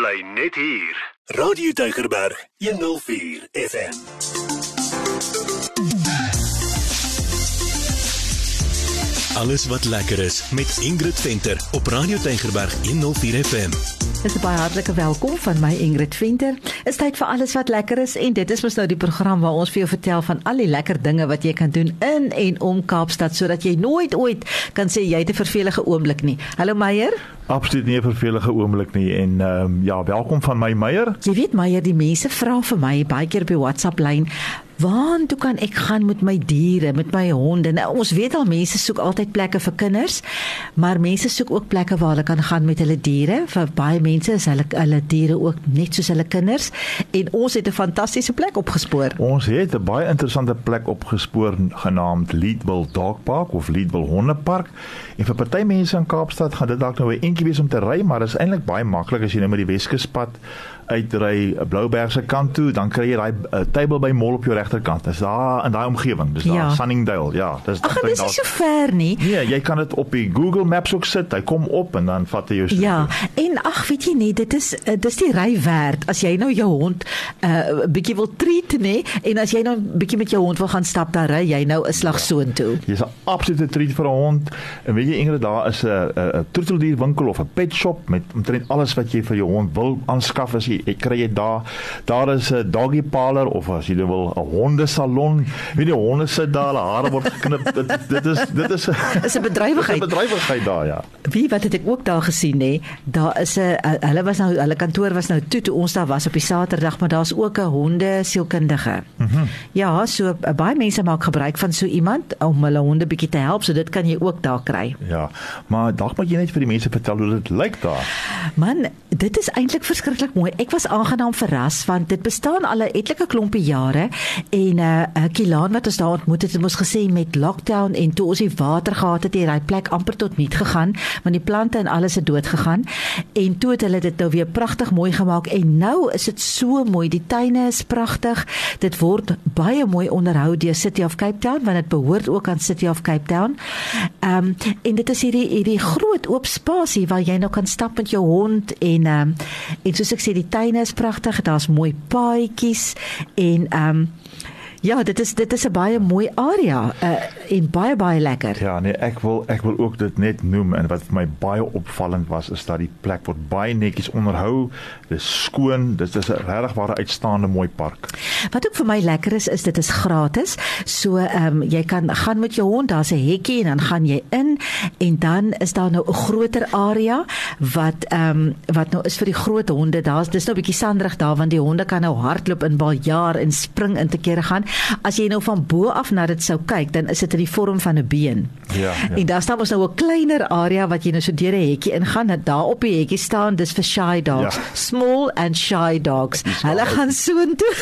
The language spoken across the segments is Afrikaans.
bly net hier. Radio Deugerberg 104 FM. Alles wat lekker is met Ingrid Venter op Radio Deugerberg 104 FM. Dis 'n baie hartlike welkom van my Ingrid Venter. Is tyd vir alles wat lekker is en dit is mos nou die program waar ons vir jou vertel van al die lekker dinge wat jy kan doen in en om Kaapstad sodat jy nooit ooit kan sê jy het 'n vervelige oomblik nie. Hallo Meyer. Absoluut nie 'n vervelige oomblik nie en ehm um, ja, welkom van my Meyer. Jy weet Meyer, die mense vra vir my baie keer op die WhatsApp lyn, Waar toe kan ek gaan met my diere, met my honde? Nou, ons weet al mense soek altyd plekke vir kinders, maar mense soek ook plekke waar hulle kan gaan met hulle diere. Vir baie mense is hulle hulle diere ook net soos hulle kinders en ons het 'n fantastiese plek opgespoor. Ons het 'n baie interessante plek opgespoor genaamd Leadville Dog Park of Leadville Hondepark. En vir party mense in Kaapstad gaan dit dalk nou 'n entjie wees om te ry, maar is eintlik baie maklik as jy nou met die Weskuspad uitry Blouberg se kant toe, dan kry jy daai uh, table by mall op jou regterkant. Dis daar in daai omgewing. Dis daar ja. Sunningdale. Ja, dis Ach, dis nie so ver nie. Nee, jy kan dit op die Google Maps ook sit. Hy kom op en dan vat hy jou so. Ja. Toe. En ag, weet jy nie, dit is uh, dis die ry werd as jy nou jou hond 'n uh, bietjie wil treat nê en as jy nou 'n bietjie met jou hond wil gaan stap, dan ry jy nou 'n slag ja. soontoe. Jy's 'n absolute treat vir 'n hond. En weet jy Ingrid, daar is 'n 'n troeteldierwinkel of 'n pet shop met omtrent alles wat jy vir jou hond wil aanskaf as jy jy kry jy daar daar is 'n doggy parlor of as jy wil 'n hondesalon. Weet jy honde sit daar hulle hare word geknip. Dit, dit is dit is 'n is 'n bedrywigheid. 'n bedrywigheid daar ja. Wie wat het ek ook daar gesien nê daar is 'n hulle was nou hulle kantoor was nou toe toe ons daar was op die Saterdag maar daar's ook 'n honde sielkundige. Mm -hmm. ja so baie mense maak gebruik van so iemand om hulle honde bietjie te help so dit kan jy ook daar kry. Ja maar dalk moet jy net vir die mense vertel hoe dit lyk daar. Man dit is eintlik verskriklik mooi. Ek was aangenaam verras want dit bestaan al 'n etlike klompie jare en 'n uh, Kilaan wat ons daar ontmoet het het ons gesê met lockdown en toe ons die water gehad het, het hy plek amper tot niet gegaan want die plante en alles het dood gegaan. En toe het hulle dit nou weer pragtig mooi gemaak en nou is dit so mooi die tuine is pragtig dit word baie mooi onderhou deur City of Cape Town want dit behoort ook aan City of Cape Town. Ehm um, en dit is hierdie hierdie groot oop spasie waar jy nou kan stap met jou hond en ehm um, en soos ek sê die tuine is pragtig, daar's mooi paadjies en ehm um, Ja, dit is dit is 'n baie mooi area uh, en baie baie lekker. Ja, nee, ek wil ek wil ook dit net noem en wat vir my baie opvallend was is dat die plek word baie netjies onderhou. Dit is skoon, dit is 'n regtig ware uitstaande mooi park. Wat ook vir my lekker is, is dit is gratis. So ehm um, jy kan gaan met jou hond, daar's 'n hekkie en dan gaan jy in en dan is daar nou 'n groter area wat ehm um, wat nou is vir die groot honde. Daar's dis nou 'n bietjie sanderig daar want die honde kan nou hardloop en baljaar en spring in te kere gaan. As jy nou van bo af na dit sou kyk, dan is dit in die vorm van 'n been. Ja. ja. En daar staan ons nou 'n kleiner area wat jy nou so deur 'n hekkie ingaan. Dat daar op die hekkie staan, dis vir shy dogs. Ja. Small and shy dogs. Hulle gaan soontoe.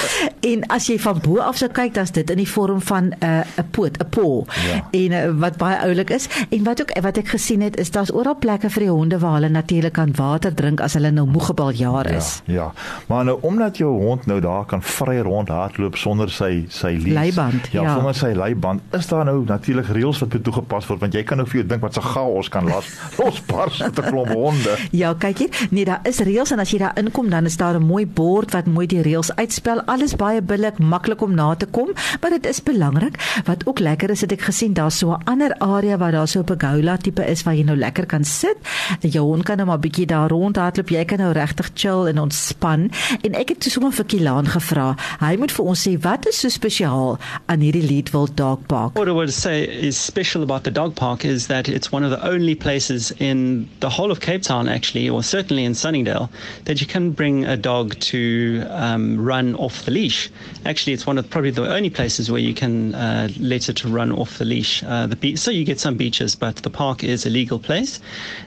en as jy van bo af sou kyk, dan's dit in die vorm van 'n uh, 'n poot, 'n paw. Ja. En uh, wat baie oulik is en wat ook wat ek gesien het, is daar's oral plekke vir die honde waar hulle natuurlik kan water drink as hulle nou moegebal jaar is. Ja. Ja. Maar nou omdat jou hond nou daar kan vry rondhardloop sonder sy sy lees. Leiband. Ja, ja. sonder sy leiband is daar nou natuurlik reëls wat moet toegepas word want jy kan nou vir jou dink wat se chaos kan las losbars met 'n klomp honde. Ja, kyk hier. Nee, daar is reëls en as jy daar inkom dan is daar 'n mooi bord wat mooi die reëls uitspel. Alles baie billik, maklik om na te kom, maar dit is belangrik. Wat ook lekker is, het ek gesien daar's so 'n ander area waar daar so 'n pergola tipe is waar jy nou lekker kan sit. Jou hond kan nou maar bietjie daar rondhardloop. Jy kan nou regtig chill en ontspan. En ek het toe sommer vir Kilaan gevra. Hy moet vir ons sê wat is so spesiaal aan hierdie Leadville Dog Park? What I would say is special about the dog park is that it's one of the only places in the whole of Cape Town, actually, or certainly in Sunningdale, that you can bring a dog to um, run off the leash. Actually, it's one of probably the only places where you can uh, let it run off the leash. Uh, the be- so you get some beaches, but the park is a legal place,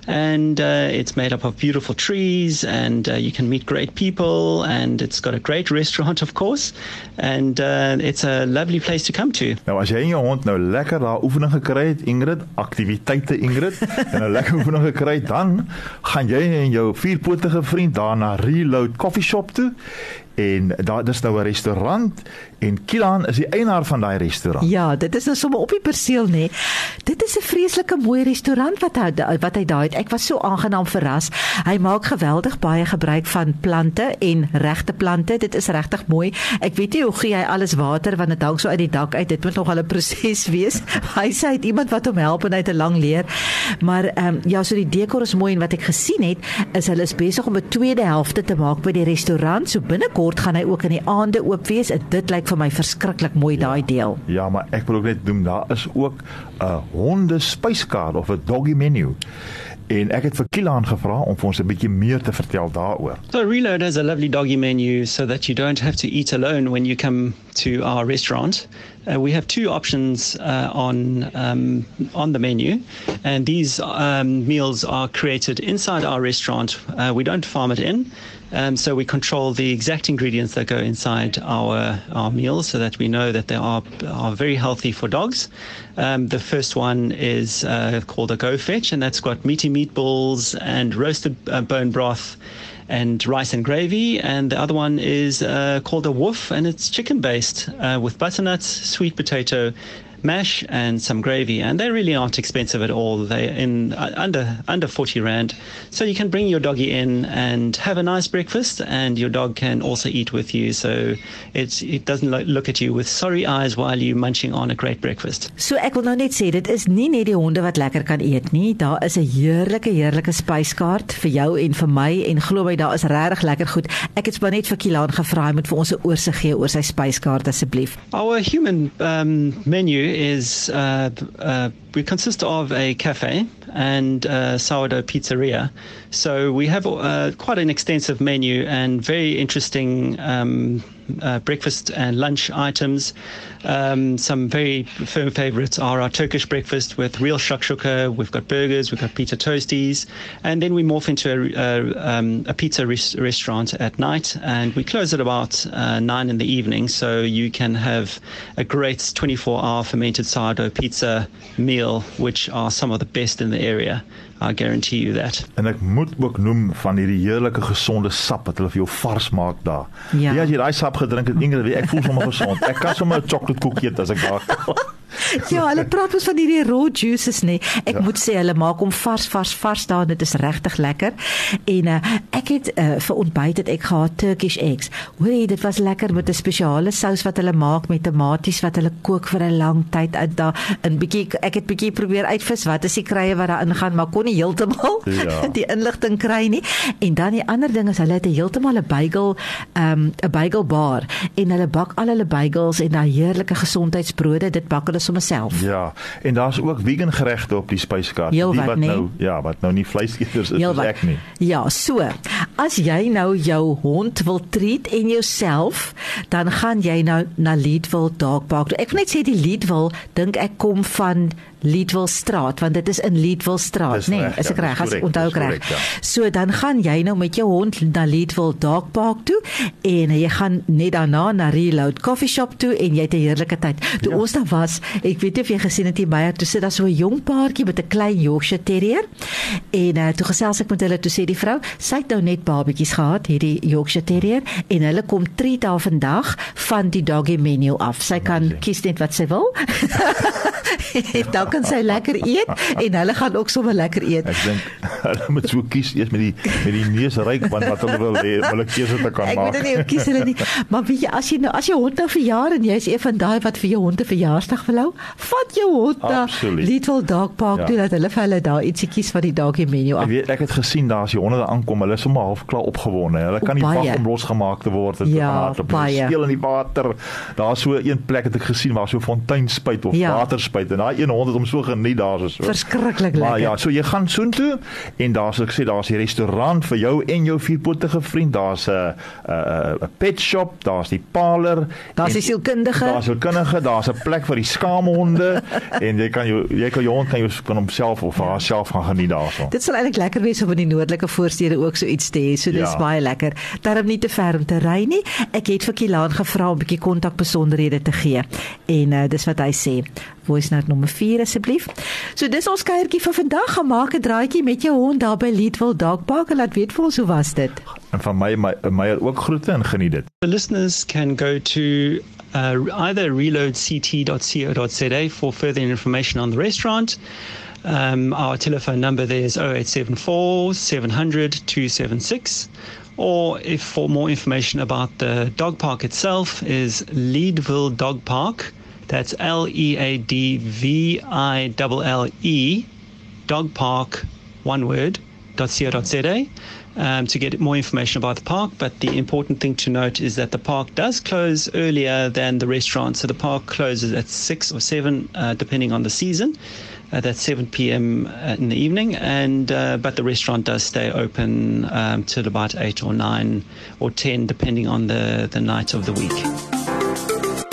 and uh, it's made up of beautiful trees, and uh, you can meet great people, and it's got a great restaurant, of course, and uh, it's a lovely place to come to. Nou as jy en jou hond nou lekker daar oefening gekry het, Ingrid, aktiwiteite Ingrid, en 'n lekker oefening gekry het, dan gaan jy en jou vierpotige vriend daar na Reload Coffee Shop toe en daar dis nou 'n restaurant en Kilan is die eienaar van daai restaurant. Ja, dit is nou sommer op die perseel nê. Dit is 'n vreeslike mooi restaurant wat hy wat hy daai het. Ek was so aangenaam verras. Hy maak geweldig baie gebruik van plante en regte plante. Dit is regtig mooi. Ek weet nie hoe gee hy alles water want dit hang so uit die dak uit. Dit moet nog 'n proses wees. hy sê hy het iemand wat hom help en hy het 'n lang leer. Maar ehm um, ja, so die dekor is mooi en wat ek gesien het is hulle is besig om 'n tweede helfte te maak by die restaurant. So binnekort gaan hy ook in die aande oop wees. Dit lyk vir my verskriklik mooi ja, daai deel. Ja, maar ek wil ook net noem daar is ook 'n honde spyskaart of 'n doggy menu. En ek het vir Kilaan gevra om vir ons 'n bietjie meer te vertel daaroor. So Reload has a lovely doggy menu so that you don't have to eat alone when you come to our restaurant. Uh, we have two options uh, on um, on the menu, and these um, meals are created inside our restaurant. Uh, we don't farm it in, um, so we control the exact ingredients that go inside our our meals, so that we know that they are are very healthy for dogs. Um, the first one is uh, called a Go Fetch, and that's got meaty meatballs and roasted uh, bone broth and rice and gravy. And the other one is uh, called a woof, and it's chicken based uh, with butternuts, sweet potato, mash and some gravy and they really aren't expensive at all. They in uh, under under 40 rand. So you can bring your doggy in and have a nice breakfast and your dog can also eat with you. So it's it doesn't lo look at you with sorry eyes while you're munching on a great breakfast. So ek wil nou net sê dit is nie net die honde wat lekker kan eet nie. Daar is 'n heerlike heerlike spyskaart vir jou en vir my en glo my daar is regtig lekker goed. Ek het maar net vir Kilaan gevra hy moet vir ons 'n oorsig gee oor sy spyskaart asseblief. Our human um menu is uh, uh, we consist of a cafe and a sourdough pizzeria. So we have uh, quite an extensive menu and very interesting um, uh, breakfast and lunch items. Um, some very firm favorites are our Turkish breakfast with real shakshuka. We've got burgers, we've got pizza toasties, and then we morph into a, a, um, a pizza res- restaurant at night, and we close at about uh, nine in the evening. So you can have a great 24-hour fermented sourdough pizza meal, which are some of the best in the area. I guarantee you that. En ek moet ook noem van hierdie heerlike gesonde sap wat hulle vir jou vars maak daar. Ja, ja as jy daai sap gedrink het, Ingrid, ek voel sommer gesond. Ek kan sommer 'n chocolate koekie eet as ek daar kom. ja, hulle praat ons van hierdie raw juices nê. Ek ja. moet sê hulle maak hom vars vars vars daar. Dit is regtig lekker. En uh, ek het uh, vir ontbyt het ek gehad Turkish eggs. Hoorie, dit was lekker met 'n spesiale sous wat hulle maak met tomaties wat hulle kook vir 'n lang tyd uit daar. 'n bietjie ek het bietjie probeer uitvis wat is die krye wat daar ingaan, maar kon nie heeltemal ja. die inligting kry nie. En dan die ander ding is hulle het heeltemal 'n bagel 'n um, 'n bagel bar en hulle bak al hulle bagels en daai heerlike gesondheidsbrode. Dit bak hulle sommer self. Ja, en daar's ook vegan geregte op die spyskaart. Die wat nee. nou ja, wat nou nie vleiseters is, is ek nie. Ja, so. As jy nou jou hond wil treat en jouself, dan gaan jy nou na Leadville Dog Park. Ek wil net sê die Leadville dink ek kom van Leadville straat want dit is in Leadville straat nê? nee, is ek ja, reg? As ek onthou reg. ja. so dan gaan jy nou met jou hond na Leadville Dog Park toe en jy gaan net daarna na Reload Coffee Shop toe en jy het 'n heerlike tyd. Toe ja. ons daar was ek weet nie of jy gesien het hier by toe sit daar so 'n jong paartjie met 'n klein Yorkshire Terrier en uh, toe gesels ek met hulle toe sê die vrou sy het nou net babatjies gehad hierdie Yorkshire Terrier en hulle kom treat daar vandag van die doggy menu af. Sy kan kies net wat sy wil dan kan sy lekker eet en hulle gaan ook sommer lekker eet. Ek dink hulle moet so kies eers met die met die neus ryk want wat hulle wil hê, hulle keuse te kan ek maak. Ek weet nie kies hulle nie, maar weet jy as jy nou as jy hond nou verjaar en jy is een van daai wat vir jou hond 'n verjaarsdag wil hou, vat jou hond na Little Dog Park ja. toe dat hulle vir hulle daar ietsie kies van die doggie menu af. Ek weet ek het gesien daar as die honde daar aankom, hulle is sommer half klaar opgewonde. Hulle kan nie wag om losgemaak te word en ja, te gaan speel in die water. Daar's so een plek het ek gesien waar so fontein spuit of ja. water spuit en daai een hond het hom so geniet daar so. Verskriklik lekker. Maar ja, so jy gaan soontoe en daar's ek sê daar's 'n restaurant vir jou en jou vierpotige vriend. Daar's 'n 'n 'n pet shop, daar's die parlor. Daar's die sielkundige. Daar's sielkundige, daar's 'n plek vir die skaamhonde en jy kan jou jy kan jou hond kan jou kan homself of haarself gaan geniet daarso. Dit sal eintlik lekker wees om in die noordelike voorstede ook so iets te hê. So dis ja. baie lekker. Daarom nie te ver om te ry nie. Ek het vir Kilaan gevra om 'n bietjie kontakbesonderhede te gee. En uh, dis wat hy sê. Voice note nommer 4 asseblief. So dis ons kuiertjie vir vandag. Gaan maak 'n draaitjie met jou hond daar by Leadville Dog Park en laat weet vir ons hoe was dit. En van my my Meyer ook groete en geniet dit. The listeners can go to uh, either reloadct.co.za for further information on the restaurant. Um, our telephone number there is 0874 700 276. Or if for more information about the dog park itself is Leadville Dog Park. That's L E A D V I L L E dog park one word .co.za um, to get more information about the park. But the important thing to note is that the park does close earlier than the restaurant. So the park closes at 6 or 7, uh, depending on the season. Uh, that's 7 p.m. in the evening, and uh, but the restaurant does stay open um, till about 8 or 9 or 10, depending on the, the night of the week.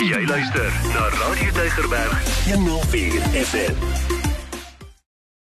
Jy luister na Radio Deugerberg 104 FM.